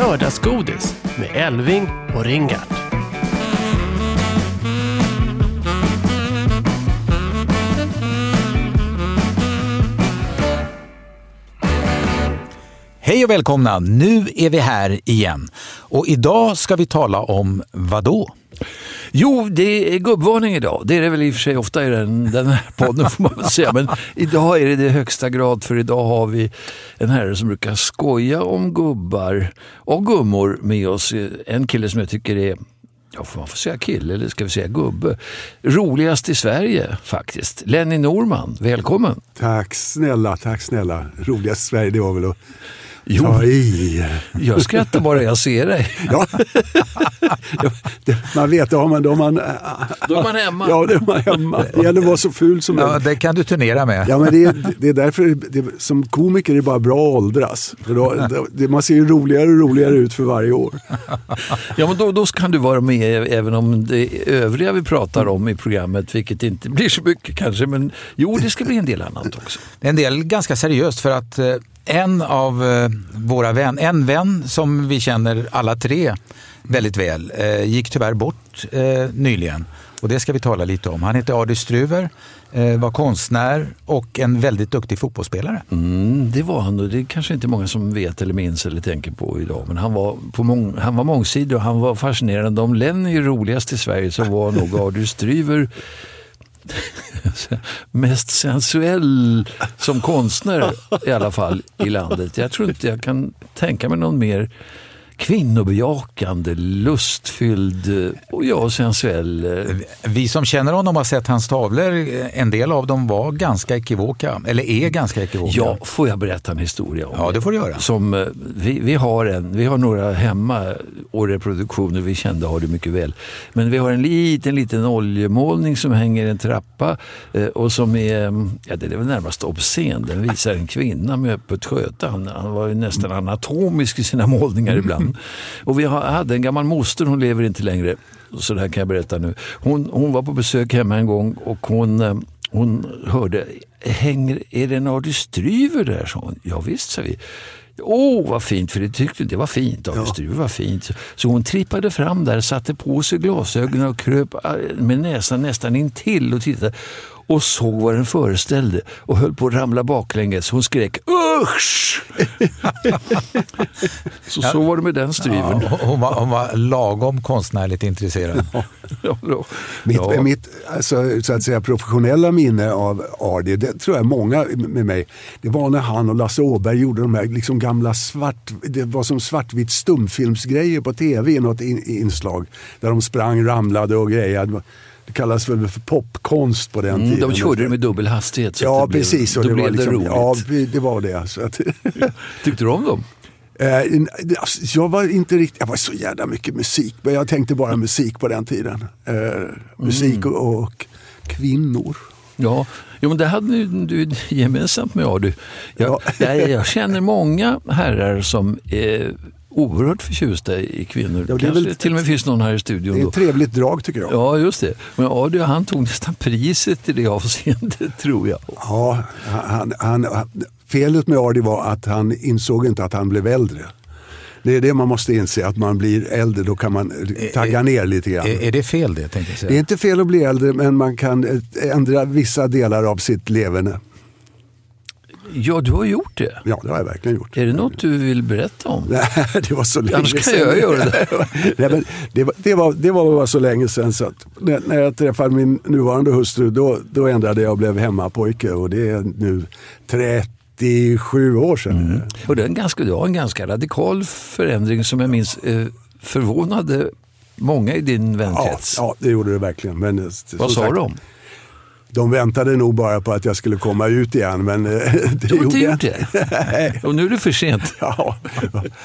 Lördagsgodis med Elving och Ringart. Hej och välkomna! Nu är vi här igen. Och idag ska vi tala om vad då? Jo, det är gubbvarning idag. Det är det väl i och för sig ofta i den, den här podden får man väl säga. Men idag är det det högsta grad för idag har vi en herre som brukar skoja om gubbar och gummor med oss. En kille som jag tycker är Ja, får man får säga kille eller ska vi säga gubbe? Roligast i Sverige faktiskt. Lenny Norman, välkommen! Tack snälla, tack snälla. Roligast i Sverige, det var väl att Jo. i. Jag skrattar bara jag ser dig. Ja. Ja, man vet, har man, då man, Då är man hemma. ja, då är man hemma. Det gäller att vara så ful som Ja, möjligt. det kan du turnera med. Ja, men det, är, det är därför det, som komiker är det bara bra att åldras. För då, det, man ser ju roligare och roligare ut för varje år. Ja, men då, då kan du vara med även om det övriga vi pratar om i programmet, vilket inte blir så mycket kanske, men jo, det ska bli en del annat också. En del ganska seriöst för att eh, en av eh, våra vän, en vän som vi känner alla tre väldigt väl, eh, gick tyvärr bort eh, nyligen. Och det ska vi tala lite om. Han heter Adi Struver, var konstnär och en väldigt duktig fotbollsspelare. Mm, det var han och det är kanske inte många som vet eller minns eller tänker på idag. Men han var, på mång, han var mångsidig och han var fascinerande. Om Lenny är roligast i Sverige så var nog Adi Struver mest sensuell som konstnär i alla fall i landet. Jag tror inte jag kan tänka mig någon mer kvinnobejakande, lustfylld eh, och ja, sensuell. eh, Vi som känner honom har sett hans tavlor. En del av dem var ganska ekivoka, eller är ganska ekivoka. Ja, får jag berätta en historia om Ja, det får du göra. Som, eh, vi, vi, har en, vi har några hemma och reproduktioner, vi kände har det mycket väl. Men vi har en liten, liten oljemålning som hänger i en trappa eh, och som är, mm, ja det är väl närmast obscen. Den visar en kvinna med öppet sköte. Han, han var ju nästan anatomisk i sina målningar ibland. Och vi hade en gammal moster, hon lever inte längre. Så det här kan jag berätta nu. Hon, hon var på besök hemma en gång och hon, eh, hon hörde, hänger, är det en Adi Stryver där? sa hon. Ja, visst, sa vi. Åh, vad fint, för det tyckte det var fint. Adi Stryver var fint. Så- Så hon trippade fram där, satte på sig glasögonen och kröp eh, med näsan nästan intill och tittade och såg vad den föreställde och höll på att ramla baklänges. Hon skrek usch! så så var det med den stryven. Ja, hon, var, hon var lagom konstnärligt intresserad. Ja, då. Mitt, Ja. mitt alltså, så att säga, professionella minne av Ardi, det tror jag många med mig, det var när han och Lasse Åberg gjorde de här liksom gamla svart, det var som svartvitt stumfilmsgrejer på tv i något in, inslag. Där de sprang, ramlade och grejade. Det kallas väl för popkonst på den Mm, tiden. de körde det med dubbel hastighet. Så Ja, det blev, precis. Och då det blev var liksom, det roligt. Ja, det var det. Så att, Tyckte du om dem? Eh, alltså, jag var inte riktigt, jag var så jävla mycket musik, men jag tänkte bara musik på den tiden. Eh, musik Mm. och, och kvinnor. Ja, jo, men det hade du gemensamt med Adu. Jag, jag, jag känner många herrar som är oerhört förtjusta i kvinnor. Ja, det är Kanske väl- till och med finns någon här i Det studion. är Då. ett trevligt drag tycker jag. Ja, just det. Men Adu han tog nästan priset i det avseendet, tror jag. Ja, han, han, felet med Ardi var att han insåg inte att han blev äldre. Det är det man måste inse, att man blir äldre, då kan man tagga ner lite grann. Är, är det fel det, tänkte jag säga? Det är inte fel att bli äldre, men man kan eh, ändra vissa delar av sitt leverne. Ja, du har gjort det. Ja, det har jag verkligen gjort. Är det något du vill berätta om? Nej, det var så länge Annars kan sedan. jag göra det. Nej, men det, var, det, var, det var så länge sedan så att när, jag träffade min nuvarande hustru då, då ändrade jag och blev hemmapojke och det är nu 37 år sedan. Mm. Och det, är en ganska, det var en ganska radikal förändring som jag minns eh, förvånade många i din Ja, vänkrets. ja, det gjorde det verkligen. Men, eh, Vad sa sagt, de? De väntade nog bara på att jag skulle komma ut igen men eh, det Du har gjorde inte jag gjort det? Och nu är det för sent. Ja,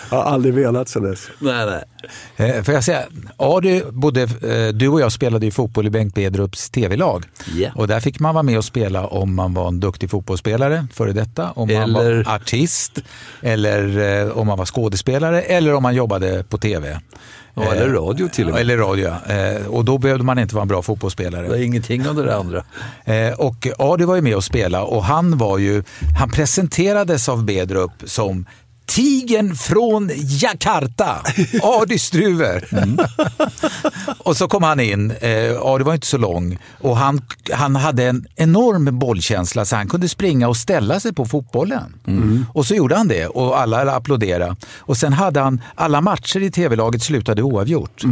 jag har aldrig velat sedan dess. Nej, nej. Eh, Får jag säga, Adi, både, eh, du och jag spelade ju fotboll i Bengt Bedrups tv-lag. Ja. Och där fick man vara med och spela om man var en duktig fotbollsspelare, före detta, om man Eller- var artist, eller om man var skådespelare, eller om man jobbade på tv. Ja, eller radio till och med. Eller radio, ja. Eh, Och då behövde man inte vara en bra fotbollsspelare. Det är ingenting av det andra. Eh, och Adi var ju med och spela och han var ju, han presenterades av Bedrup som Tigen från Jakarta, Adi Struver. och så kom han in, eh, Adi var inte så lång och han, han hade en enorm bollkänsla så han kunde springa och ställa sig på fotbollen. Och så gjorde han det och alla applåderade. Och sen hade han, alla matcher i tv-laget slutade oavgjort.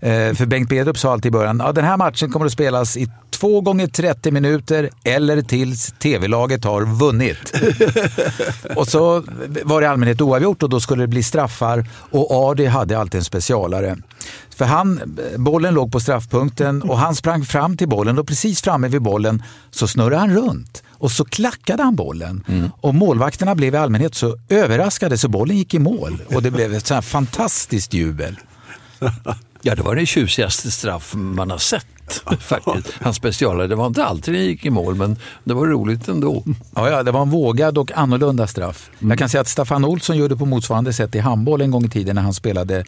Eh, för Bengt Bedrup sa alltid i början, ja, den här matchen kommer att spelas i två gånger 30 minuter eller tills tv-laget har vunnit. och så var det i allmänhet oavgjort och då skulle det bli straffar och Adi hade alltid en specialare. För han, bollen låg på straffpunkten och han sprang fram till bollen och precis framme vid bollen så snurrade han runt och så klackade han bollen. Och målvakterna blev i allmänhet så överraskade så bollen gick i mål och det blev ett så här fantastiskt jubel. Ja, det var det tjusigaste straff man har sett. faktiskt. Hans specialare, det var inte alltid det gick i mål, men det var roligt ändå. Ja, ja, det var en vågad och annorlunda straff. Jag kan säga att Staffan Olsson gjorde på motsvarande sätt i handboll en gång i tiden när han spelade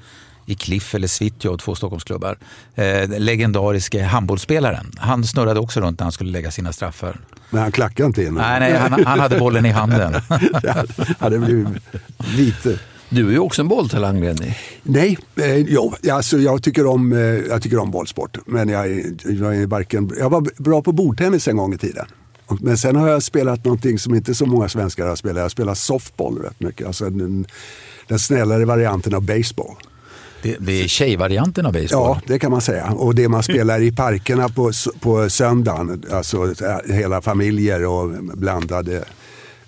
i Cliff eller Svitjå, två Stockholmsklubbar. Eh, legendariske handbollsspelaren. Han snurrade också runt när han skulle lägga sina straffar. Men han klackade inte in. Nej, nej, han, han hade bollen i handen. det hade blivit lite. Du är ju också en bolltalang, Lenny. Nej, eh, jo, alltså jag, tycker om, eh, jag tycker om bollsport. Men jag, jag, är varken, jag var bra på bordtennis en gång i tiden. Men sen har jag spelat någonting som inte så många svenskar har spelat. Jag har spelat softball rätt mycket. Alltså den, den snällare varianten av baseball. Det, det är tjejvarianten av baseball. Ja, det kan man säga. Och det man spelar i parkerna på, på söndagen. Alltså eh, hela familjer och blandade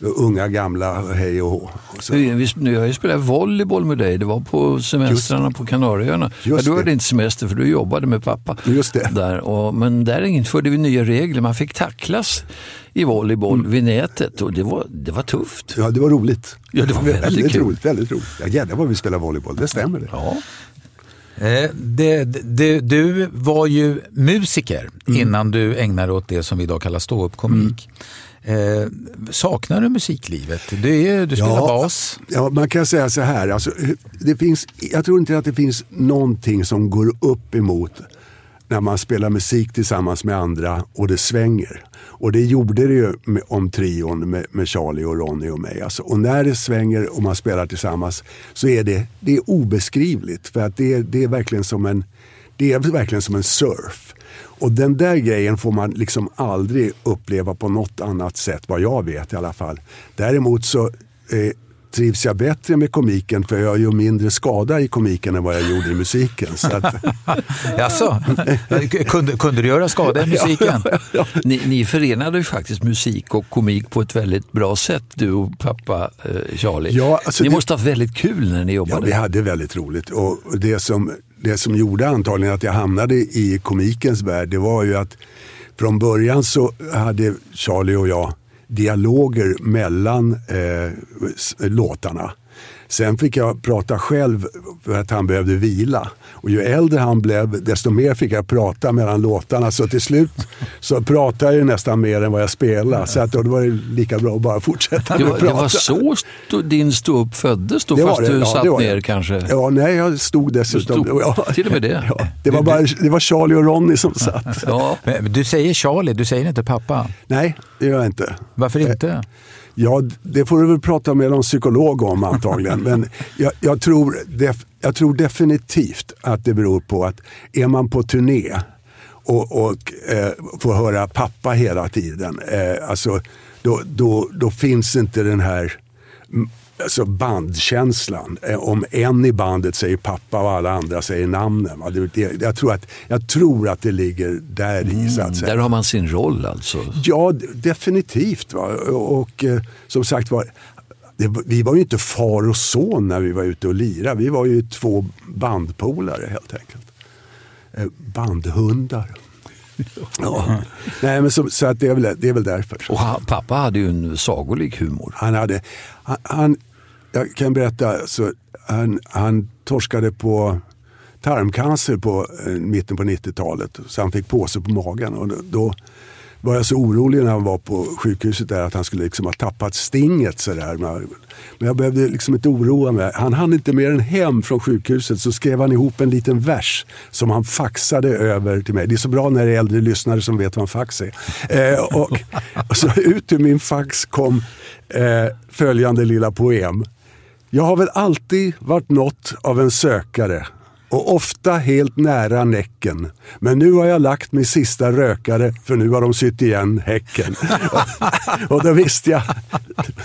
unga, gamla, hej och hå. Vi, vi, nu har jag ju spelat volleyboll med dig. Det var på semestrarna på Kanarieöarna. Ja, du hade det. inte semester för du jobbade med pappa. Just det. Där, och, men där införde vi nya regler. Man fick tacklas i volleyboll Mm. vid nätet och det var, det var tufft. Ja, det var roligt. Ja, det var väldigt kul. roligt. Väldigt roligt. Ja, jävlar vad vi spelar volleyboll, det stämmer det. Ja. Eh, det, det, du var ju musiker innan du ägnade dig åt det som vi idag kallar ståuppkomik. Eh, saknar du musiklivet? Du, är, du spelar bas. Ja, man kan säga så här. Alltså, det finns, jag tror inte att det finns någonting som går upp emot när man spelar musik tillsammans med andra och det svänger. Och det gjorde det ju med, om trion med, med Charlie och Ronny och mig. Alltså, och när det svänger och man spelar tillsammans så är det, det är obeskrivligt. För att det, är- det, är verkligen som en, det är verkligen som en surf. Och den där grejen får man liksom aldrig uppleva på något annat sätt, vad jag vet i alla fall. Däremot så eh, trivs jag bättre med komiken för jag gör mindre skada i komiken än vad jag gjorde i musiken. Så att, Jaså? kunde, kunde du göra skada i musiken? Ni, ni förenade ju faktiskt musik och komik på ett väldigt bra sätt, du och pappa eh, Charlie. Ja, alltså ni det- måste ha haft väldigt kul när ni Ja, jobbade. vi hade väldigt roligt. Och det som, det som gjorde antagligen att jag hamnade i komikens värld, det var ju att från början så hade Charlie och jag dialoger mellan eh, låtarna. Sen fick jag prata själv för att han behövde vila. Och ju äldre han blev, desto mer fick jag prata mellan låtarna. Så till slut så pratade jag ju nästan mer än vad jag spelade. Så att då var det lika bra att bara fortsätta det, med var, att det prata. var så stå, din ståupp föddes då, Det fast det, du ja, satt det var ner det. kanske? Ja, nej, jag stod dessutom. Stod- ja, till och med det? Ja, det, var bara, det var Charlie och Ronny som satt. Ja. Men Du säger Charlie, du säger inte pappa. Nej, det gör jag inte. Varför inte? Ja, det får du väl prata med någon psykolog om antagligen. Men jag, jag, tror def, jag tror definitivt att det beror på att är man på turné och, och eh, får höra pappa hela tiden, eh, alltså, då, då, då finns inte den här alltså bandkänslan. Eh, Om en i bandet säger pappa och alla andra säger namnen. va. Det, det, jag, tror att, jag tror att det ligger där i så att säga. Där har man sin roll alltså. Ja, definitivt. Va? Och, och eh, som sagt var, det, vi var ju inte far och son när vi var ute och lirade. Vi var ju två bandpolare helt enkelt. Eh, bandhundar. Ja. Nej, men så, så att det, är väl, det är väl därför. Och han, pappa hade ju en sagolik humor. Han hade, han, han, jag kan berätta, så han, han torskade på tarmcancer på eh, mitten på 90-talet. Så han fick påse på magen. Och då, då var jag så orolig när han var på sjukhuset där att han skulle liksom ha tappat stinget. Så där. Men jag behövde liksom inte oroa mig. Han hann inte mer än hem från sjukhuset så skrev han ihop en liten vers som han faxade över till mig. Det är så bra när det är äldre lyssnare som vet vad en fax är. Eh, och, och så ut ur min fax kom eh, följande lilla poem. Jag har väl alltid varit något av en sökare och ofta helt nära näcken. Men nu har jag lagt min sista rökare för nu har de sytt igen häcken. och då visste, jag,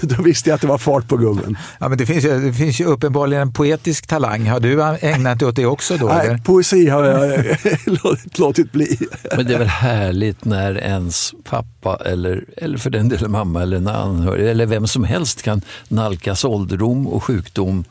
då visste jag att det var fart på gubben. Ja, men det, finns ju, det finns ju uppenbarligen en poetisk talang. Har du ägnat dig åt det också då? eller? Nej, poesi har jag låtit- låtit bli. Men det är väl härligt när ens pappa eller, eller för den delen mamma eller en anhörig eller vem som helst kan nalkas ålderdom och sjukdom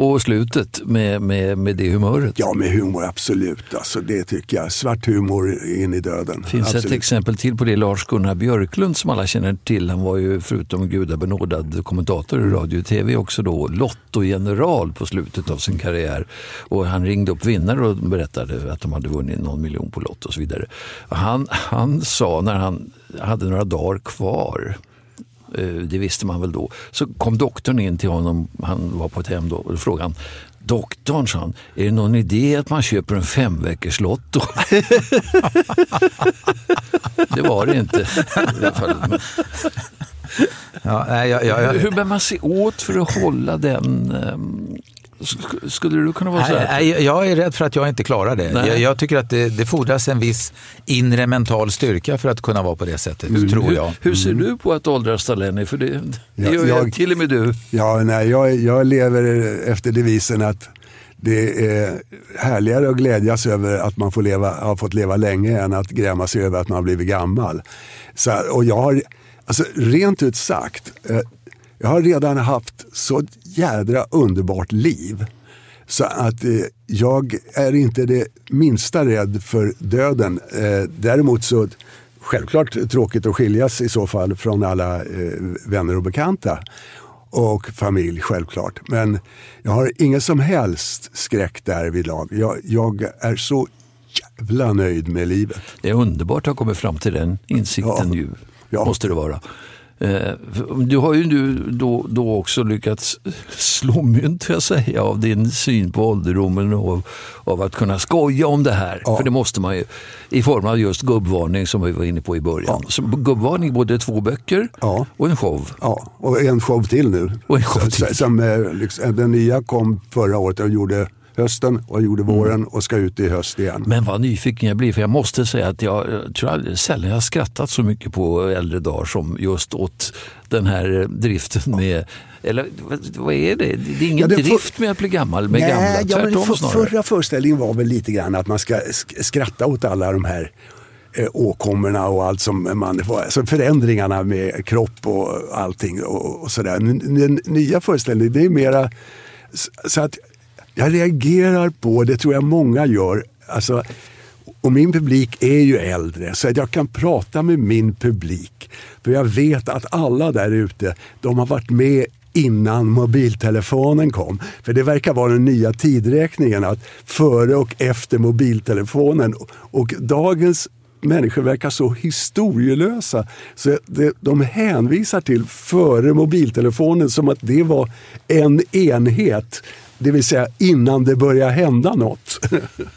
och slutet med, med, med det humöret. Ja, med humor absolut. Alltså, det tycker jag. Svart humor in i döden. Finns absolut. ett exempel till på det. Lars-Gunnar Björklund som alla känner till. Han var ju förutom gudabenådad kommentator i radio och tv också då lottogeneral på slutet av sin karriär. Och han ringde upp vinnare och berättade att de hade vunnit någon miljon på Lotto och så vidare. Han, han sa när han hade några dagar kvar det visste man väl då. Så kom doktorn in till honom, han var på ett hem då, och frågade han Doktorn, sa han, är det någon idé att man köper en femveckors lotto? det var det inte. Ja, nej, jag, jag, jag, Hur bär man sig åt för att hålla den... sk- Skulle du kunna vara så Nej, här? nej, jag är rädd för att jag inte klarar det. Jag, jag tycker att det, det fordras en viss inre mental styrka för att kunna vara på det sättet, tror jag. Hur, hur ser du på att åldras Lenny? För det, det Ja, gör jag, jag- till och med du. Ja, nej, jag, jag lever efter devisen att det är härligare att glädjas över att man får leva, har fått leva länge än att gräma sig över att man har blivit gammal. Så, och jag har, alltså, rent ut sagt, eh, jag har redan haft så jädra underbart liv. Så att eh, jag är inte det minsta rädd för döden. Eh, däremot så självklart tråkigt att skiljas i så fall från alla eh, vänner och bekanta. Och familj självklart. Men jag har ingen som helst skräck där vid lag. Jag, jag är så jävla nöjd med livet. Det är underbart att ha kommit fram till den insikten Ja. ju. Ja. Måste det vara. Eh, Du har ju nu då, då också lyckats slå mynt jag säga, av din syn på ålderdomen och av, av att kunna skoja om det här. Ja. För det måste man ju. I form av just gubbvarning som vi var inne på i början. Så gubbvarning, både två böcker Ja. och en show. Ja, och en show till nu. Och en show till. Så- Som, eh, liksom, den nya kom förra året och gjorde hösten och gjorde Mm. våren och ska ut i höst igen. Men vad nyfiken jag blir, för jag måste säga att jag, jag tror aldrig, sällan jag har skrattat så mycket på äldre dagar som just åt den här driften med Eller vad, är det? Det är ingen Ja, det drift med att bli gammal med gamla, ja, men tvärtom för, snarare. Förra föreställningen var väl lite grann att man ska sk- skratta åt alla de här eh, åkommorna och allt som man får, alltså förändringarna med kropp och allting och, och sådär. Den, nya föreställningen det är mera så att jag reagerar på, det tror jag många gör, alltså, och min publik är ju äldre så att jag kan prata med min publik. För jag vet att alla där ute, de har varit med innan mobiltelefonen kom. För det verkar vara den nya tidräkningen att före och efter mobiltelefonen. Och dagens människor verkar så historielösa. Så det, de hänvisar till före mobiltelefonen som att det var en enhet. Det vill säga innan det börjar hända något.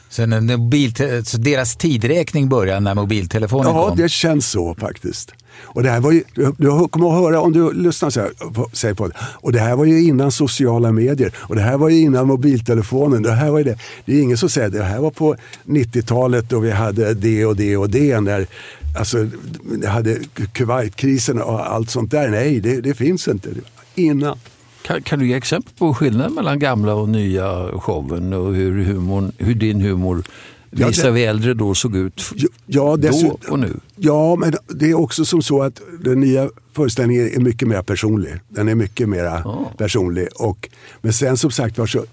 Så, när mobilte- så deras tidräkning börjar när mobiltelefonen Ja, kom? det känns så faktiskt. Och det här var ju, du kommer att höra om du lyssnar så här, säg på det. Och det här var ju innan sociala medier. Och det här var ju innan mobiltelefonen. Det här var det. Det är ingen som säger det här var på 90-talet då vi hade det och det och det. När, alltså, det hade Kuwaitkrisen och allt sånt där. Nej, det, det finns inte. Innan. Kan, kan, du ge exempel på skillnaden mellan gamla och nya showen och hur, humorn, hur din humor ja, visar vi äldre då såg ut ja, då och nu? Ja, men det är också som så att den nya föreställningen är mycket mer personlig. Den är mycket mer oh. personlig. Och, men sen som sagt var så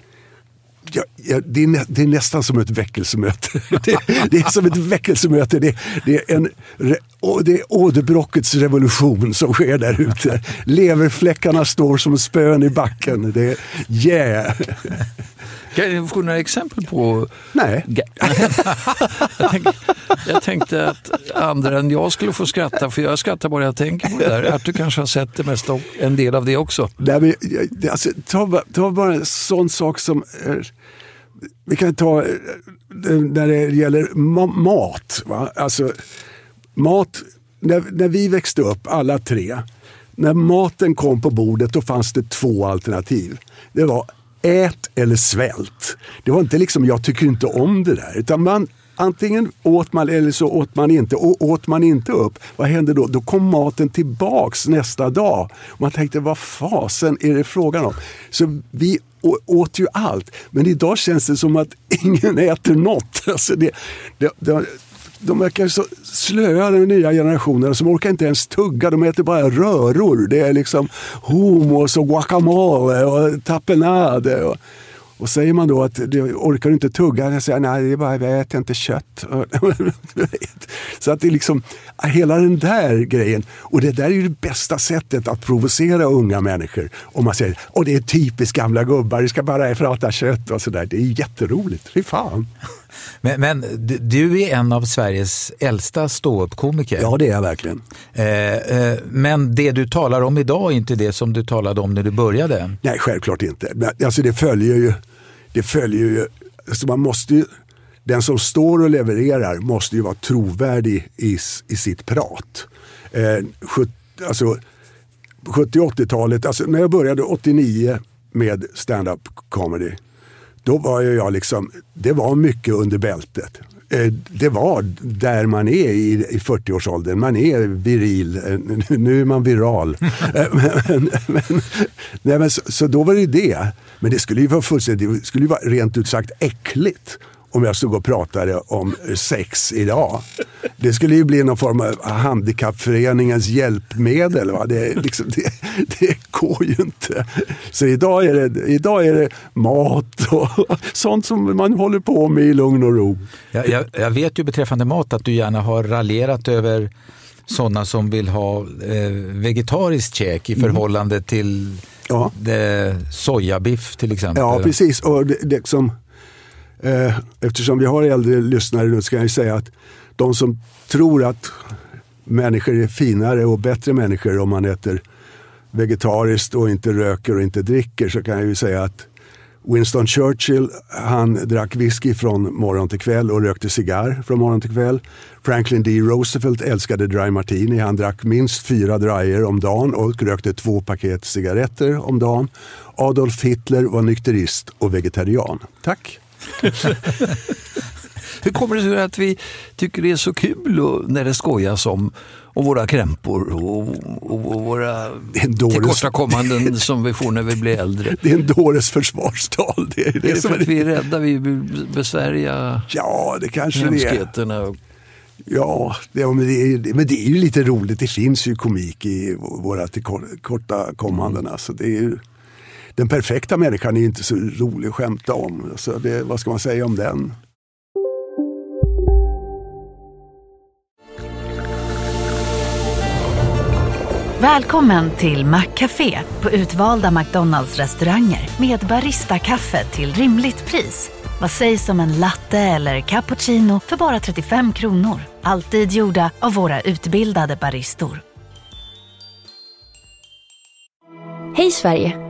Ja, ja, det, är, nä, det, är, nästan som ett väckelsemöte. Det, det är som ett väckelsemöte. Det, det, är en, det är åderbråckets revolution som sker där ute. Leverfläckarna står som spön i backen. Det är yeah! Kan jag få några exempel på... Nej. jag, tänkte, jag tänkte att andra än jag skulle få skratta, för jag skrattar bara jag tänker på det där. Att du kanske har sett det mesta, en del av det också. Nej, men, alltså, ta, ta bara en sån sak som... Vi kan ta när det gäller mat. Va? Alltså, mat när, när vi växte upp, alla tre, när maten kom på bordet då fanns det två alternativ. Det var ät eller svält. Det var inte liksom, jag tycker inte om det där. Utan man, antingen åt man eller så åt man inte. Och åt man inte upp, vad hände då? Då kom maten tillbaks nästa dag. Man tänkte, vad fasen är det frågan om? Så vi åt ju allt. Men idag känns det som att ingen äter något. Alltså det, det, det de verkar så slöa, den nya generationen. Som orkar inte ens tugga, de äter bara röror. Det är liksom hummus och guacamole och tapenade. Och, och säger man då att du orkar inte tugga, jag säger nej, det är bara, jag äter inte kött. så att det är liksom, hela den där grejen. Och det där är ju det bästa sättet att provocera unga människor. Om man säger, och det är typiskt gamla gubbar, du ska bara prata kött och sådär. Det är jätteroligt, fy fan. Men, men, du är en av Sveriges äldsta ståuppkomiker. Ja, det är jag verkligen. Eh, eh, men det du talar om idag är inte det som du talade om när du började? Nej, självklart inte. Men, alltså, det följer ju... Det följer ju alltså, man måste ju den som står och levererar måste ju vara trovärdig i, i sitt prat. Eh, 70, alltså, 70 80-talet, alltså när jag började 89 med stand-up comedy då var jag liksom, det var mycket under bältet. Eh, det var där man är i, 40-årsåldern. Man är viril. Eh, nu är man viral. Eh, men, men, nej, men, så, så, då var det det. Men det skulle ju vara fullständigt, det skulle ju vara rent ut sagt äckligt om jag stod och pratade om sex idag. Det skulle ju bli någon form av handikappföreningens hjälpmedel. Va? Det, liksom, det, det går ju inte. Så idag är, det, idag är det mat och sånt som man håller på med i lugn och ro. Jag, jag, jag vet ju beträffande mat att du gärna har raljerat över sådana som vill ha eh, vegetariskt käk i mm. förhållande till ja. sojabiff till exempel. Ja, precis. Och det, det som Eh, eftersom vi har äldre lyssnare nu ska jag säga att de som tror att människor är finare och bättre människor om man äter vegetariskt och inte röker och inte dricker så kan jag ju säga att Winston Churchill han drack whisky från morgon till kväll och rökte cigarr från morgon till kväll. Franklin D. Roosevelt älskade dry martini. Han drack minst fyra dryer om dagen och rökte två paket cigaretter om dagen. Adolf Hitler var nykterist och vegetarian. Tack! Hur kommer det sig att vi tycker det är så kul när det skojas om, om våra krämpor och, och, och våra tillkortakommanden som vi får när vi blir äldre? Det är en dåres försvarstal. Det är, det, det är för att vi är rädda, vi vill besvärja ja, det kanske hemskheterna. Det är. Ja, det, men, det är, men det är ju lite roligt. Det finns ju komik i våra tillkortakommanden. Mm. Alltså, det är ju, den perfekta människan är inte så rolig att skämta om. Så det, vad ska man säga om den? Välkommen till Maccafé på utvalda McDonalds restauranger med Baristakaffe till rimligt pris. Vad sägs om en latte eller cappuccino för bara 35 kronor? Alltid gjorda av våra utbildade baristor. Hej Sverige!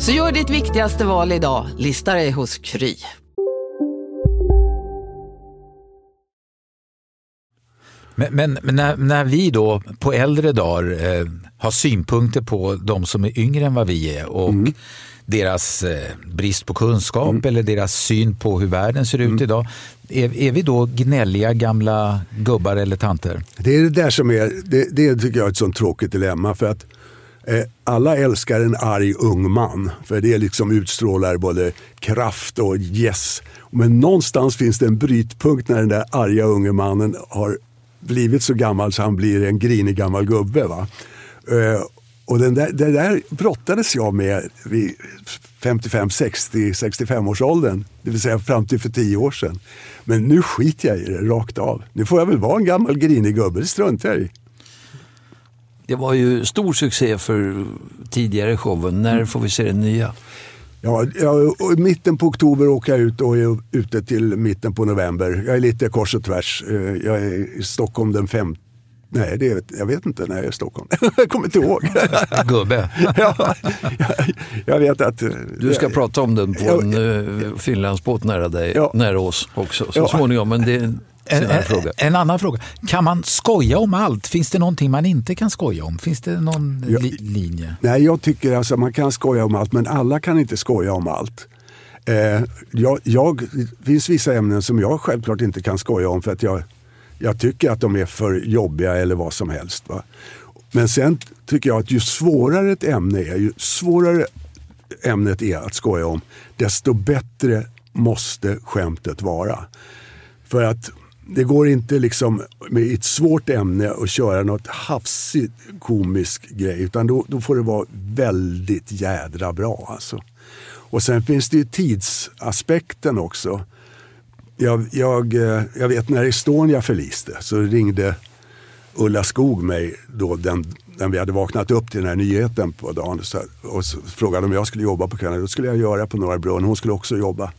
Så gör ditt viktigaste val idag, lista dig hos Kry. Men, men, men när, när vi då på äldre dagar eh, har synpunkter på de som är yngre än vad vi är och deras eh, brist på kunskap eller deras syn på hur världen ser ut idag. Är, är vi då gnälliga gamla gubbar eller tanter? Det är det där som är, det, det tycker jag är ett sånt tråkigt dilemma. För att eh, Eh, alla älskar en arg ung man. För det liksom utstrålar både kraft och yes. Men någonstans finns det en brytpunkt när den där arga unge mannen har blivit så gammal så han blir en grinig gammal gubbe. Va? Eh, och den där, det där brottades jag med vid 55, 60, 65 års åldern. Det vill säga fram till för tio år sedan. Men nu skiter jag i det rakt av. Nu får jag väl vara en gammal grinig gubbe, det struntar jag i. Det var ju stor succé för tidigare showen. När får vi se den nya? Ja, jag, i mitten på oktober åker jag ut och är ute till mitten på november. Jag är lite kors och tvärs. Eh, Jag är i Stockholm den 5 Nej, det är, jag vet inte när jag är i Stockholm. jag kommer inte ihåg. Gubbe. ja, jag, jag vet att... eh, Du ska prata om den på Ja, en uh, Finlandsbåt nära dig, Ja. nära oss också så Ja. småningom. Men det en En, en, fråga. en annan fråga. Kan man skoja om allt? Finns det någonting man inte kan skoja om? Finns det någon Ja. li, linje? Nej, jag tycker alltså man kan skoja om allt, men alla kan inte skoja om allt. Eh, jag, jag, det finns vissa ämnen som jag självklart inte kan skoja om för att jag, jag tycker att de är för jobbiga eller vad som helst. Va? Men sen tycker jag att ju svårare ett ämne är, ju svårare ämnet är att skoja om, desto bättre måste skämtet vara. För att det går inte liksom med ett svårt ämne att köra något hafsigt komisk grej. Utan då, då får det vara väldigt jädra bra alltså. Och sen finns det ju tidsaspekten också. Jag, jag, eh, jag vet när Estonia förliste så ringde Ulla Skog mig då den, när vi hade vaknat upp till den här nyheten på dagen så, och så frågade om jag skulle jobba på kvällen. Då skulle jag göra på Norra Brunn. Hon skulle också jobba.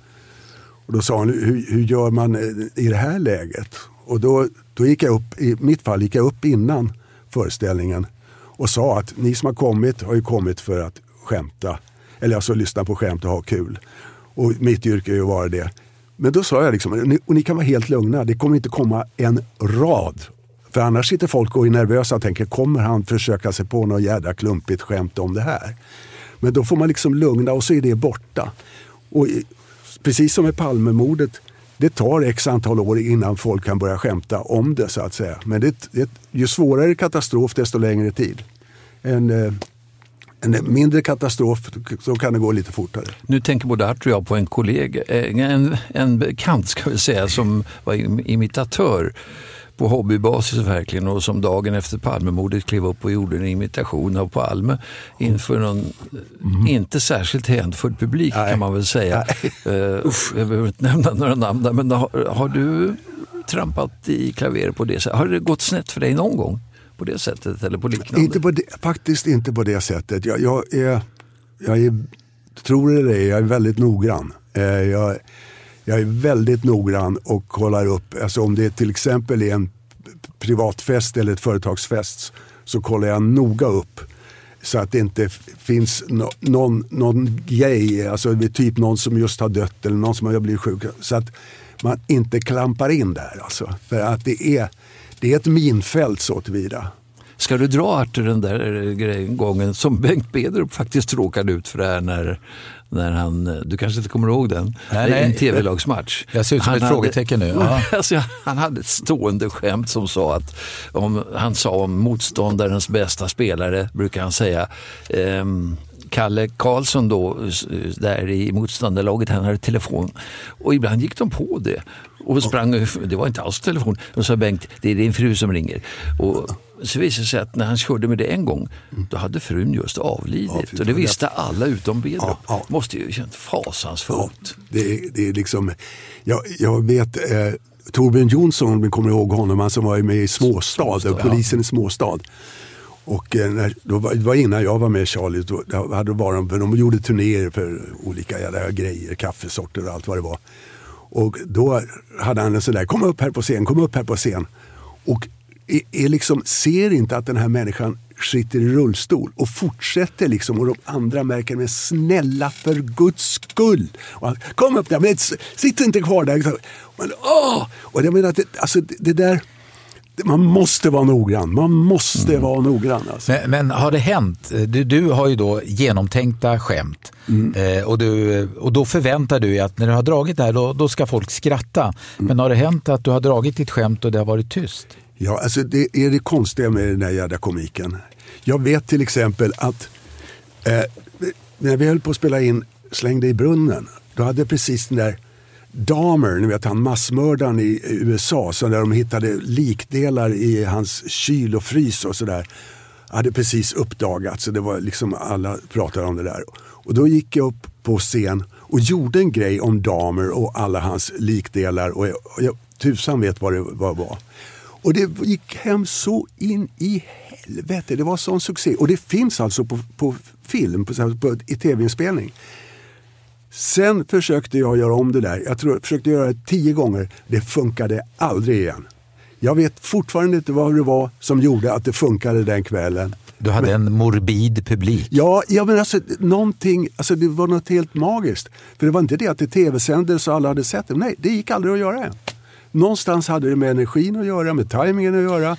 Och då sa hon, hur, hur gör man eh, i det här läget? Och då, då gick jag upp, i mitt fall gick jag upp innan föreställningen och sa att ni som har kommit har ju kommit för att skämta. Eller alltså lyssna på skämt och ha kul. Och mitt yrke är ju att vara det. Men då sa jag liksom, och ni, kan vara helt lugna, det kommer inte komma en rad. För annars sitter folk och är nervösa och tänker, kommer han försöka sig på något jädra klumpigt skämt om det här? Men då får man liksom lugna och så är det borta. Och precis som med Palmemordet, det tar x antal år innan folk kan börja skämta om det så att säga. Men det, det, ju svårare katastrof desto längre tid. En, eh, en mindre katastrof så kan det gå lite fortare. Nu tänker både Artur och jag på en kollega, eh, en, en bekant ska vi säga, som var imitatör på hobbybasis verkligen och som dagen efter Palmemordet klev upp och gjorde en imitation av Palme inför någon eh, inte särskilt hänfull publik Nej. kan man väl säga. Uh, jag behöver inte nämna några namn där, men har, har du trampat i klaver på det sättet? Har det gått snett för dig någon gång? På det sättet eller på liknande? Inte på det, faktiskt inte på det sättet. Jag, jag, är, jag är, tror det eller ej, jag är väldigt noggrann. Eh, jag, jag är väldigt noggrann och kollar upp, alltså om det till exempel är en privatfest eller ett företagsfest så kollar jag noga upp så att det inte finns no, någon, någon grej, alltså det är typ någon som just har dött eller någon som har blivit sjuk. Så att man inte klampar in där. Alltså. För att det är, det är ett minfält så tillvida. Ska du dra Artur den där eh, gången som Bengt Bedrup faktiskt råkade ut för det här när, när han, eh, du kanske inte kommer ihåg den, Nej, I nej. en tv-lagsmatch. Jag ser ut som ett frågetecken nu. Ja. Alltså, han hade ett stående skämt som sa att, om, han sa om motståndarens bästa spelare, brukar han säga, ehm, Kalle Karlsson då, där i motståndarlaget, han hade telefon. Och ibland gick de på det. Och sprang, det var inte alls telefon. Och sa Bengt, det är din fru som ringer. Och så visade det sig att när han körde med det en gång, då hade frun just avlidit. Ja, och det visste alla utom Bedrup. Ja, ja. Måste ju ha känt fasansfullt. Det, är- det är liksom, jag, jag vet, eh, Torbjörn Jonsson, om ni kommer ihåg honom, han som var med i Småstad, Småstad, polisen i Småstad. Och eh, när, då var, det var innan jag var med Charlie, då, då hade var de, för de gjorde turnéer för olika jävla grejer, kaffesorter och allt vad det var. Och då hade han en sån där, kom upp här på scen, kom upp här på scen. Och är, är liksom, ser inte att den här människan sitter i rullstol och fortsätter liksom och de andra märker men snälla för guds skull. Och han, Kom upp där, men sitt inte kvar där. Och, han, åh! Och jag menar, att det, alltså, det, det där, man måste vara noggrann. Man måste Mm. vara noggrann. Alltså. Men, men har det hänt, du, du har ju då genomtänkta skämt eh, och, du, och då förväntar du dig att när du har dragit det här då, då ska folk skratta. Men har det hänt att du har dragit ditt skämt och det har varit tyst? Ja, alltså det är det konstiga med den där jävla komiken. Jag vet till exempel att eh, när vi höll på att spela in Släng dig i brunnen, då hade precis den där Dahmer, ni vet han massmördaren i USA, så där de hittade likdelar i hans kyl och frys och sådär. Hade precis uppdagats och det var liksom alla pratade om det där. Och då gick jag upp på scen och gjorde en grej om Dahmer och alla hans likdelar och jag, och jag tusan vet vad det vad det var. Och det gick hem så in i helvete. Det var sån succé. Och det finns alltså på, på film, på, på, i tv-inspelning. Sen försökte jag göra om det där. Jag tror jag försökte göra det tio gånger. Det funkade aldrig igen. Jag vet fortfarande inte vad det var som gjorde att det funkade den kvällen. Du hade en morbid publik. Ja, ja men alltså, någonting, alltså det var något helt magiskt. För det var inte det att det tv-sändes och alla hade sett det. Nej, det gick aldrig att göra än. Någonstans hade det med energin att göra, med tajmingen att göra.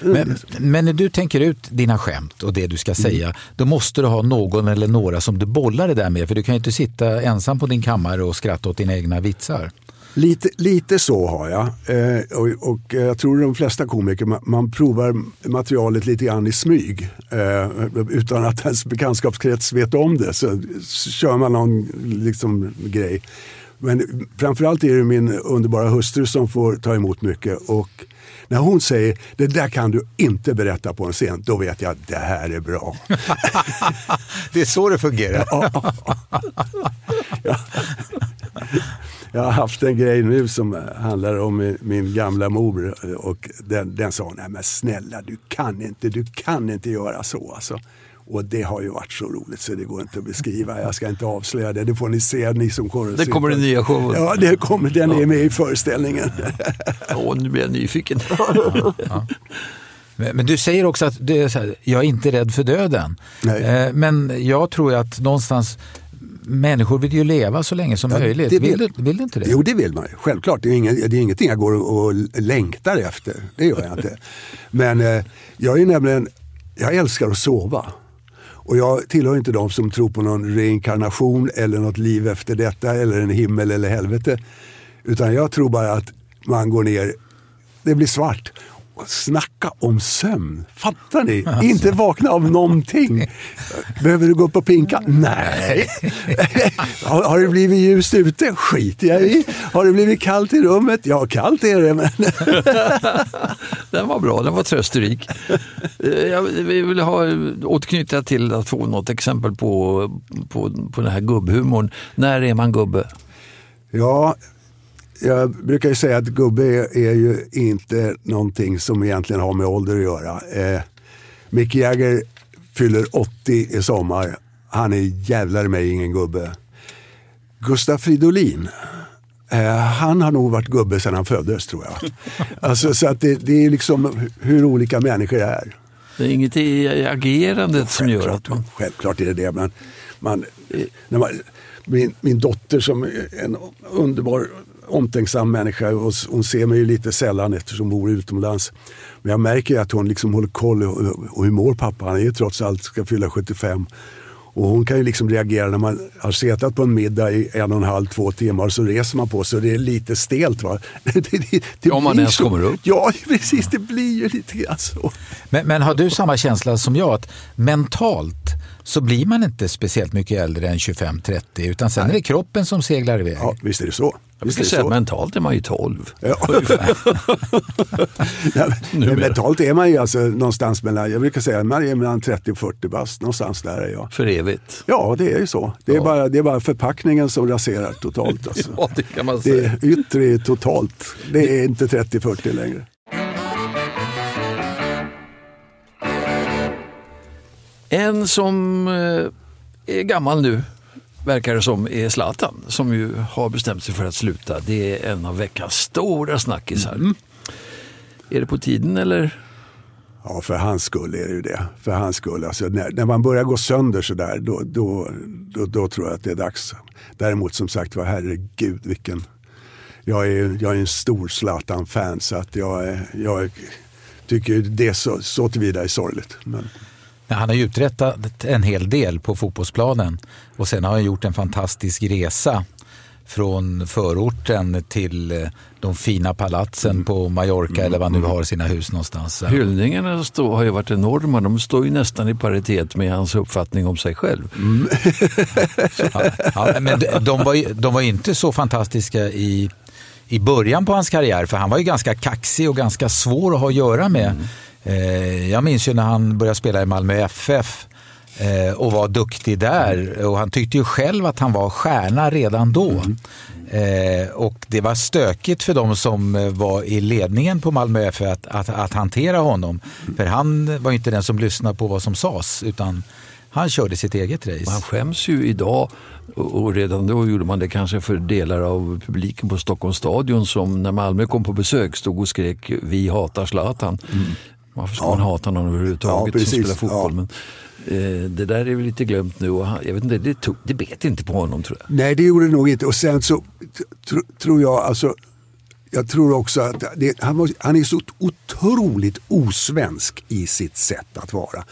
Men, men när du tänker ut dina skämt och det du ska säga, då måste du ha någon eller några som du bollar det där med. För du kan ju inte sitta ensam på din kammare och skratta åt dina egna vitsar. Lite, lite så har jag. Eh, och, och jag tror de flesta komiker, man, man provar materialet lite grann i smyg. Eh, utan att ens bekantskapskrets vet om det. Så, så kör man någon liksom, grej. Men framförallt är det min underbara hustru som får ta emot mycket. Och när hon säger det där kan du inte berätta på en scen, då vet jag att det här är bra. det är så det fungerar. Ja. Jag har haft en grej nu som handlar om min, min gamla mor och den, den sa, nej men snälla du kan inte, du kan inte göra så alltså. Och det har ju varit så roligt så det går inte att beskriva. Jag ska inte avslöja det. Det får ni se, ni som kommer att Det kommer den nya showen. Ja, det kommer, den är med i föreställningen. Åh, nu blir jag nyfiken. Men, men du säger också att du är så här, jag är inte rädd för döden. Nej. Eh, Men jag tror att någonstans människor vill ju leva så länge som Ja, möjligt. det Vill, vill- du, vill du inte det? Jo, det vill man ju. Självklart. Det är, inget, det är ingenting jag går och, och längtar efter. Det gör jag inte. Men eh, jag är nämligen, jag älskar att sova. Och jag tillhör inte de som tror på någon reinkarnation eller något liv efter detta eller en himmel eller helvete. Utan jag tror bara att man går ner, det blir svart. Snacka om sömn. Fattar ni? Inte vakna av någonting. Behöver du gå upp och pinka? Nej. har, har det blivit ljust ute? skiter jag i. Har det blivit kallt i rummet? Ja, kallt är det. Men Den var bra, den var trösterik. Eh, Jag vill ha, återknyta till att få något exempel på, på, på den här gubbhumorn. När är man gubbe? Ja, jag brukar ju säga att gubbe är, är ju inte någonting som egentligen har med ålder att göra. Eh, Mick Jagger fyller 80 i sommar. Han är jävlar mig ingen gubbe. Gustaf Fridolin, eh, han har nog varit gubbe sedan han föddes tror jag. Alltså, så att det, det är liksom hur olika människor är. Det är inget i agerandet som gör att man... Självklart är det det. Men man, när man, min, min dotter som är en underbar omtänksam människa och hon ser mig ju lite sällan eftersom hon bor utomlands. Men jag märker ju att hon liksom håller koll och, hur mår pappa? Han är ju trots allt ska fylla 75. Och hon kan ju liksom reagera när man har setat på en middag i en och en halv, två timmar så reser man på sig och det är lite stelt. Va? Det, det, det Om man ens så. kommer upp. Ja, precis. Det blir ju lite grann så. Men, men har du samma känsla som jag att mentalt så blir man inte speciellt mycket äldre än 25-30 utan sen är det kroppen som seglar iväg? Ja, visst är det så. Jag Visst brukar det säga så? att mentalt är man ju 12. Ja. Nej, men mentalt är man ju alltså någonstans mellan, jag brukar säga man är mellan 30 och 40 bast, någonstans där är jag. För evigt. Ja, det är ju så. Det är, Ja. bara, det är bara förpackningen som raserar totalt. Alltså. Ja, det kan man Det säga. är yttre är totalt. Det är inte 30-40 längre. En som eh, är gammal nu, verkar det som, är Zlatan. Som ju har bestämt sig för att sluta. Det är en av veckans stora snackisar. Är det på tiden eller? Ja, för hans skull är det ju det. För hans skull. Alltså, när, när man börjar gå sönder sådär, då, då, då, då tror jag att det är dags. Däremot som sagt var, herregud vilken... Jag är, jag är en stor Zlatan-fan så att jag, jag tycker det så, så tillvida är sorgligt. Men Han har ju uträttat en hel del på fotbollsplanen och sen har han gjort en fantastisk resa från förorten till eh, de fina palatsen på Mallorca eller var nu har sina hus någonstans. Hyllningarna har ju varit enorma. De står ju nästan i paritet med hans uppfattning om sig själv. Ja, ja, men de, var de var inte så fantastiska i, i början på hans karriär för han var ju ganska kaxig och ganska svår att ha att göra med. Eh, jag minns ju när han började spela i Malmö FF eh, och var duktig där och han tyckte ju själv att han var stjärna redan då. Eh, och det var stökigt för de som eh, var i ledningen på Malmö FF att, att, att hantera honom. För han var ju inte den som lyssnade på vad som sades utan han körde sitt eget race. Man skäms ju idag och redan då gjorde man det kanske för delar av publiken på Stockholms stadion som när Malmö kom på besök stod och skrek vi hatar Zlatan. Varför ska man hata någon överhuvudtaget Ja, som spelar fotboll? Ja. Men, eh, det där är väl lite glömt nu och han, jag vet inte, det, tog, det bet inte på honom tror jag. nej, det gjorde det nog inte. Och sen så tr, tror jag, alltså, jag tror också att det, han, var, han är så otroligt osvensk i sitt sätt att vara.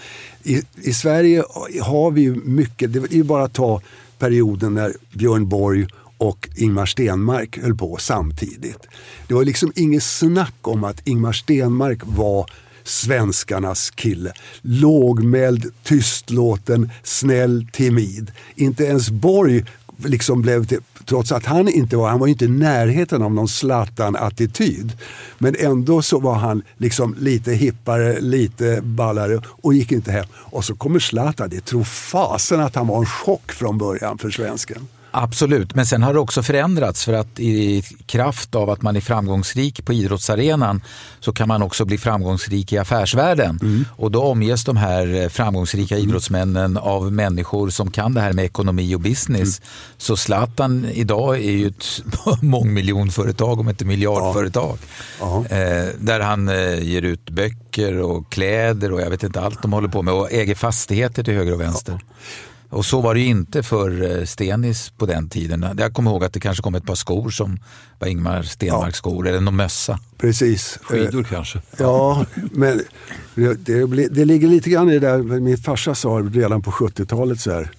I, i Sverige har vi ju mycket, det är ju bara att ta perioden när Björn Borg och Ingmar Stenmark höll på samtidigt. Det var liksom inget snack om att Ingmar Stenmark var svenskarnas kille. Lågmäld, tystlåten, snäll, timid. Inte ens Borg liksom blev till, trots att han inte var, han var inte i närheten av någon Zlatan-attityd. Men ändå så var han liksom lite hippare, lite ballare och gick inte hem. Och så kommer Zlatan, det tror fasen att han var en chock från början för svensken. Absolut, men sen har det också förändrats för att i kraft av att man är framgångsrik på idrottsarenan så kan man också bli framgångsrik i affärsvärlden. Och då omges de här eh, framgångsrika idrottsmännen av människor som kan det här med ekonomi och business. Så Zlatan idag är ju ett mångmiljonföretag om inte miljardföretag. Ja. Eh, där han eh, ger ut böcker och kläder och jag vet inte allt de håller på med och äger fastigheter till höger och vänster. Och så var det ju inte för eh, Stenis på den tiden. Jag kommer ihåg att det kanske kom ett par skor som var Ingmar Stenmarks skor eller någon mössa. Precis. Skidor kanske. Ja, men det, det, ligger lite grann i det där min farsa sa redan på 70-talet. Så här.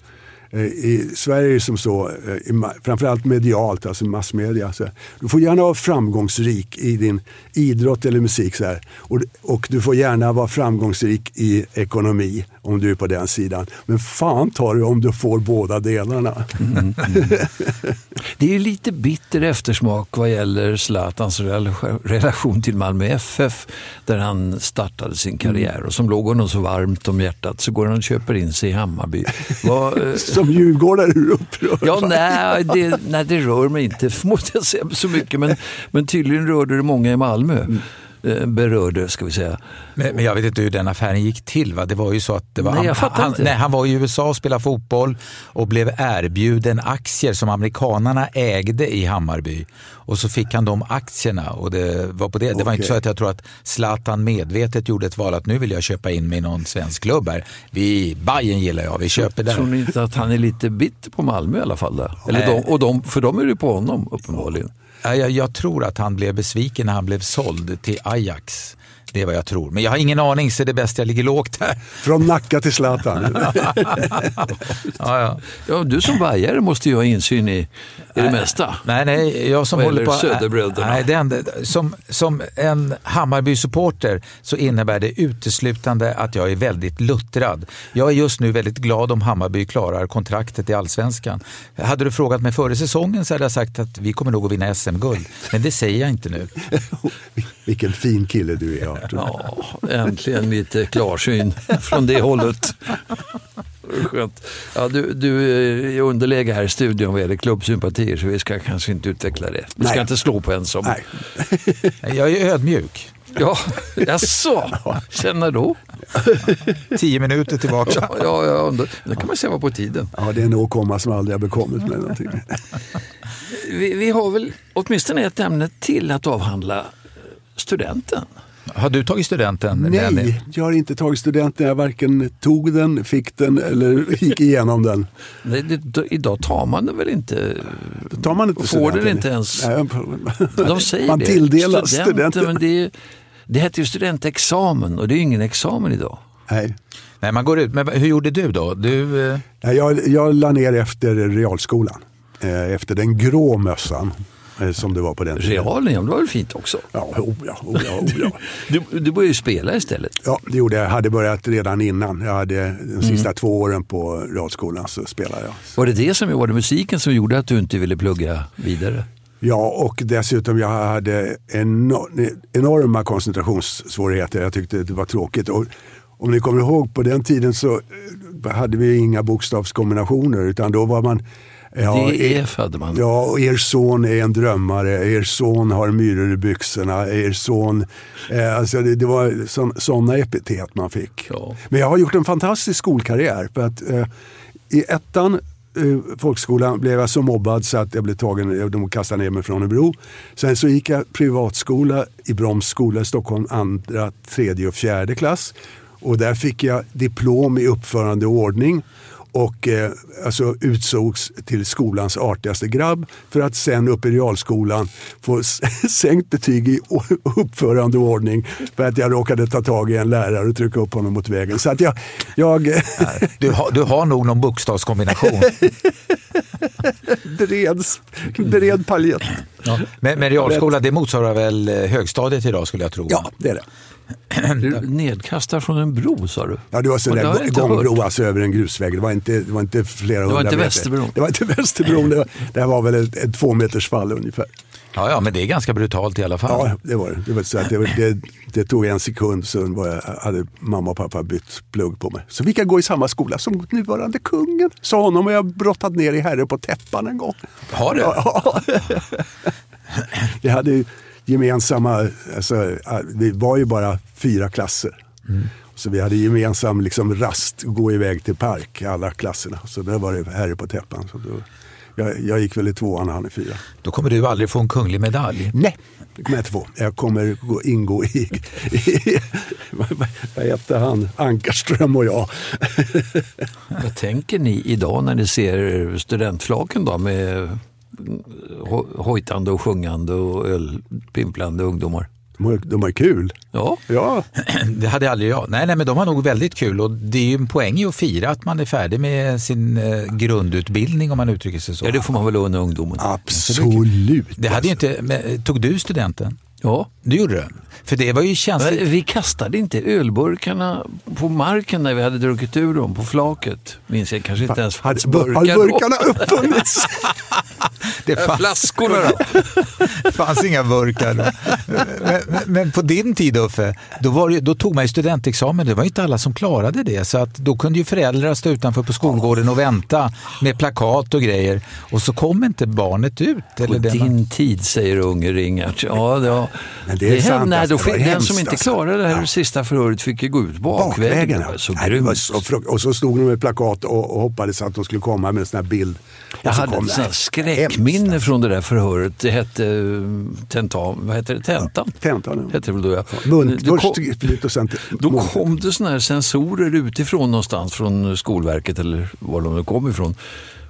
Eh, I Sverige är det som så, eh, framförallt medialt, alltså massmedia. Så. Du får gärna vara framgångsrik i din idrott eller musik. Så här. Och, och du får gärna vara framgångsrik i ekonomi om du är på den sidan. Men fan tar du om du får båda delarna. Det är lite bitter eftersmak vad gäller Zlatans rela- relation till Malmö FF där han startade sin karriär och som låg honom så varmt om hjärtat så går han och köper in sig i Hammarby. Vad, eh, Som djurgårdare är du upprörd. Ja, nej det, nej, det rör mig inte måste jag säga så mycket. Men, men tydligen rörde det många i Malmö. Eh, Berörde, ska vi säga. Men, men jag vet inte hur den affären gick till. Va? Det var ju så att det var, Nej, han, han, nej, han var i USA och spelade fotboll och blev erbjuden aktier som amerikanarna ägde i Hammarby. Och så fick han de aktierna och det var på det. Det var inte så att jag tror att Zlatan medvetet gjorde ett val att nu vill jag köpa in mig i någon svensk klubb här. Vi, Bayern gillar jag, vi köper där. Tror ni inte att han är lite bitter på Malmö i alla fall? Där? Eller de, och de, för de är det på honom uppenbarligen. Jag, jag tror att han blev besviken när han blev såld till Ajax. Det är vad jag tror. Men jag har ingen aning så det är bäst jag ligger lågt här. Från Nacka till Zlatan. ja, ja. Ja, du som bajare måste ju ha insyn i, i det mesta. Nej, nej, jag som Vad håller på... Söderbröderna. Nej, den, som, som en Hammarby-supporter så innebär det uteslutande att jag är väldigt luttrad. Jag är just nu väldigt glad om Hammarby klarar kontraktet i Allsvenskan. Hade du frågat mig före säsongen så hade jag sagt att vi kommer nog att vinna SM-guld. Men det säger jag inte nu. Vilken fin kille du är Artur. Ja, äntligen lite klarsyn från det hållet. Skönt. Ja, du, du är i underläge här i studion vad gäller klubbsympatier så vi ska kanske inte utveckla det. Vi ska Nej. inte slå på en som... Nej. Jag är ödmjuk. Ja, jaså? Känner då? Tio minuter tillbaka. Ja, ja, ja, då kan man se vad på tiden. Ja, det är en åkomma som aldrig har bekommit med någonting. Vi, vi har väl åtminstone ett ämne till att avhandla. Studenten. Har du tagit studenten? Nej, jag har inte tagit studenten. Jag varken tog den, fick den eller gick igenom den. Det, det, idag tar man det väl inte? Då tar man inte Får studenten. den inte ens? Nej, De säger man det. tilldelar Studenter, studenten. Men det, det heter ju studentexamen och det är ingen examen idag. Nej. Nej, man går ut. Men hur gjorde du då? Du, eh, Ja, Jag, jag la ner efter realskolan. Eh, Efter den grå mössan. Eh, Som det var på den tiden. Realen, ja, det var väl fint också? Ja, oh ja, oh ja, oh ja. Du, du började ju spela istället. Ja, det gjorde jag. Jag hade börjat redan innan. Jag hade Mm. de sista två åren på realskolan så spelade jag. Var det det som var det musiken som gjorde att du inte ville plugga vidare? Ja, och dessutom jag hade enor- enorma koncentrationssvårigheter. Jag tyckte det var tråkigt. Och om ni kommer ihåg, på den tiden så eh, hade vi inga bokstavskombinationer utan då var man Ja, DEF hade man. Ja, och er son är en drömmare, er son har myror i byxorna, er son... Eh, alltså det, det var sådana epitet man fick. Ja. Men jag har gjort en fantastisk skolkarriär. För att eh, I ettan, eh, folkskolan, blev jag så mobbad så att jag blev tagen, de kastade ner mig från Örebro. Sen så gick jag privatskola i Broms skola i Stockholm, andra, tredje och fjärde klass. Och där fick jag diplom i uppförande och ordning och eh, alltså utsågs till skolans artigaste grabb för att sen upp i realskolan få sänkt betyg i uppförande och ordning för att jag råkade ta tag i en lärare och trycka upp honom mot vägen. Så att jag, jag du, har, du har nog någon bokstavskombination. bred, bred palett. Men, men realskola, det motsvarar väl eh, högstadiet idag skulle jag tro? Ja, det är det. Du nedkastad från en bro sa du? Ja, det var sån det har där inte gångbro alltså, över en grusväg. Det var inte, det var inte flera var hundra inte meter. Västerbron. Det var inte Västerbron. Det var, det var väl ett, ett två meters fall ungefär. Ja, ja, men det är ganska brutalt i alla fall. Ja, det var det. Det, var så att det, var- det, det tog en sekund så var jag, hade mamma och pappa bytt plugg på mig. Så fick jag gå i samma skola som nuvarande kungen. Sa honom och jag brottat ner i Herre på täppan en gång. Har du? Ja. Vi hade ju gemensamma, alltså, vi var ju bara fyra klasser. Så vi hade gemensam liksom, rast, gå iväg till park, alla klasserna. Så där var det Herre på täppan. Så då, jag, jag gick väl i tvåan och han i fyran. Då kommer du aldrig få en kunglig medalj. Nej, det kommer jag inte få. Jag kommer gå, ingå i, i vad, heter han, Ankarström och jag. Vad tänker ni idag när ni ser studentflaken då med hojtande och sjungande och ölpimplande ungdomar? De har, de har kul. Ja, Ja, Det hade aldrig jag. Nej, nej, men de har nog väldigt kul och det är ju en poäng i att fira att man är färdig med sin eh, grundutbildning om man uttrycker sig så. ja det får man väl unna ungdomen. absolut. Det hade inte, men, tog du studenten? Ja. Du gjorde det? För det var ju känsligt. Vi kastade inte ölburkarna på marken när vi hade druckit ur dem på flaket. Minns jag kanske inte ens Hade, fanns burkar då. burkarna uppfunnits? Det fanns, Flaskorna då? det fanns inga burkar. då. Men, men, men på din tid Uffe, då, var det, då tog man ju studentexamen. Det var inte alla som klarade det. Så att då kunde ju föräldrar stå utanför på skolgården och vänta med plakat och grejer. Och så kom inte barnet ut. På Eller det man- din tid, säger unge Ringart. Ja, ja. Men det är sant, hände- nej, alltså, då det den som inte alltså. klarade det här Ja. sista förhöret fick ju gå ut bakvägen. Bakvägen. Det var så Nej, det så och så stod de med plakat och, och hoppades att de skulle komma med en sån här bild. Jag hade ett det. sånt skräckminne Hemskt, från det där förhöret. Det hette uh, tentam, vad heter det? tentan. Tentan, ja. Hette det väl då, ja. Munt, Då kom- och sen Då kom det såna här sensorer utifrån någonstans från Skolverket eller var de nu kom ifrån.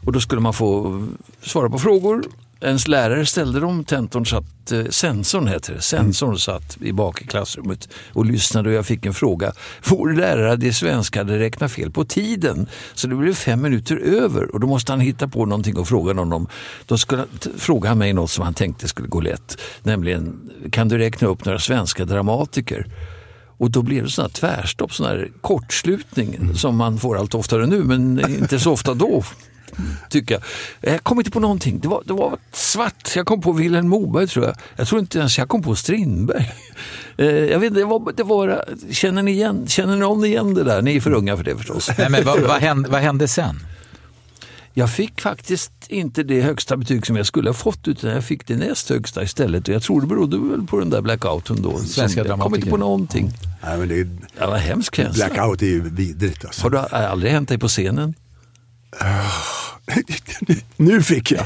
Och då skulle man få svara på frågor ens lärare ställde dem tentorn satt, eh, sensorn heter det, sensorn satt i bak i klassrummet och lyssnade och jag fick en fråga. Vår lärare i svenska hade räknat fel på tiden så det blev fem minuter över och då måste han hitta på någonting och fråga någon om. Då skulle, frågade han mig något som han tänkte skulle gå lätt, nämligen kan du räkna upp några svenska dramatiker? Och då blev det här tvärstopp, sån här kortslutning mm. som man får allt oftare nu men inte så ofta då. Tycker jag. jag kom inte på någonting. Det var, det var svart. Jag kom på Vilhelm Moberg tror jag. Jag tror inte ens jag kom på Strindberg. Eh, jag vet det var, det var, känner, ni igen, känner någon igen det där? Ni är för unga för det förstås. Nej, men vad, vad, hände, vad hände sen? Jag fick faktiskt inte det högsta betyg som jag skulle ha fått utan jag fick det näst högsta istället. Och jag tror det berodde väl på den där blackouten då. Svenska jag kom inte på någonting. Nej, men det, är, det var hemskt känsla. Blackout är ju vidrigt. Alltså. Har det aldrig hänt dig på scenen? Ugh. nu fick jag.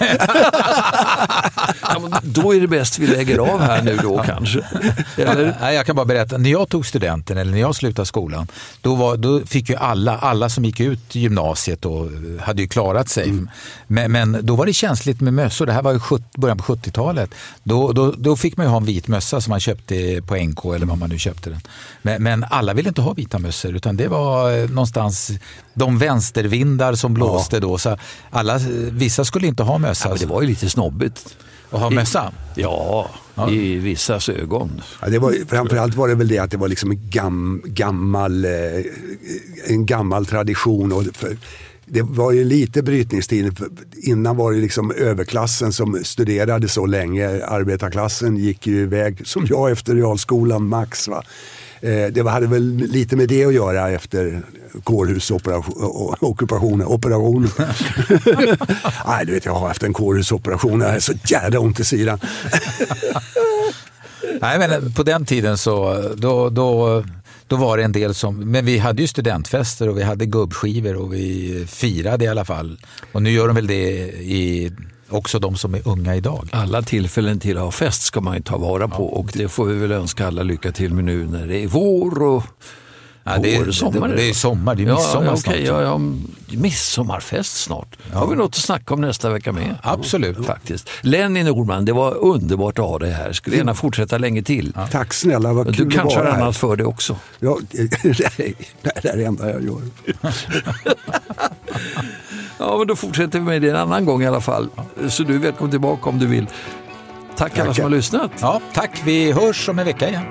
ja, då är det bäst vi lägger av här nu då kanske. Eller? Jag kan bara berätta, när jag tog studenten eller när jag slutade skolan, då, var, då fick ju alla, alla som gick ut gymnasiet och hade ju klarat sig. Mm. Men, men, då var det känsligt med mössor. Det här var ju 70, början på 70-talet. Då, då, då fick man ju ha en vit mössa som man köpte på NK eller var man nu köpte den. Men, men alla ville inte ha vita mössor utan det var eh, någonstans de vänstervindar som blåste ja. då. Så alla, vissa skulle inte ha mössa. Ja, det var ju lite snobbigt. Att ha mössa? Ja, ja, i vissas ögon. Ja, det var, framförallt var det väl det att det var liksom en gam, gammal, eh, en gammal tradition. Och för, det var ju lite brytningstid. Innan var det liksom överklassen som studerade så länge. Arbetarklassen gick ju iväg, som jag efter realskolan max. Va? Eh, det hade väl lite med det att göra efter kårhusoperationen. Operationen. Nej, du vet jag har haft en kårhusoperation. Jag är så jävla ont i sidan. Nej, men på den tiden så då, då, då var det en del som, men vi hade ju studentfester och vi hade gubbskivor och vi firade i alla fall. Och nu gör de väl det i också de som är unga idag. Alla tillfällen till att ha fest ska man ju ta vara på ja. och det får vi väl önska alla lycka till med nu när det är vår och Ja, det, är, sommar, det, det är sommar, det är midsommar ja, okay, snart. Ja, ja, midsommarfest snart. Ja. har vi något att snacka om nästa vecka med. absolut. Faktiskt. Lenny Norman, det var underbart att ha dig här. Skulle gärna fortsätta länge till. Ja. Tack snälla, vad kul Du kanske har annat för det också. Ja, det är det enda jag gör. ja, men då fortsätter vi med det en annan gång i alla fall. Så du är välkommen tillbaka om du vill. Tack alla som har lyssnat. Ja, tack, vi hörs om en vecka igen.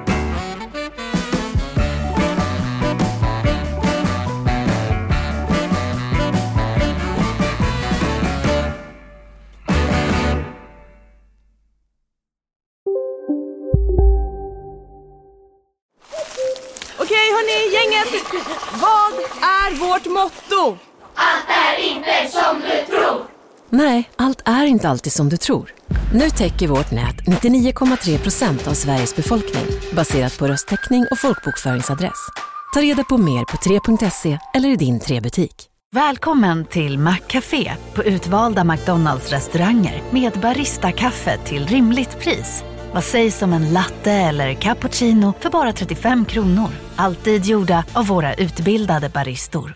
Vad är vårt motto? Allt är inte som du tror. Nej, allt är inte alltid som du tror. Nu täcker vårt nät 99,3 procent av Sveriges befolkning baserat på röstteckning och folkbokföringsadress. Ta reda på mer på 3.se eller i din 3-butik. Välkommen till Maccafé på utvalda McDonalds restauranger med Baristakaffe till rimligt pris. Vad sägs om en latte eller cappuccino för bara 35 kronor? Alltid gjorda av våra utbildade baristor.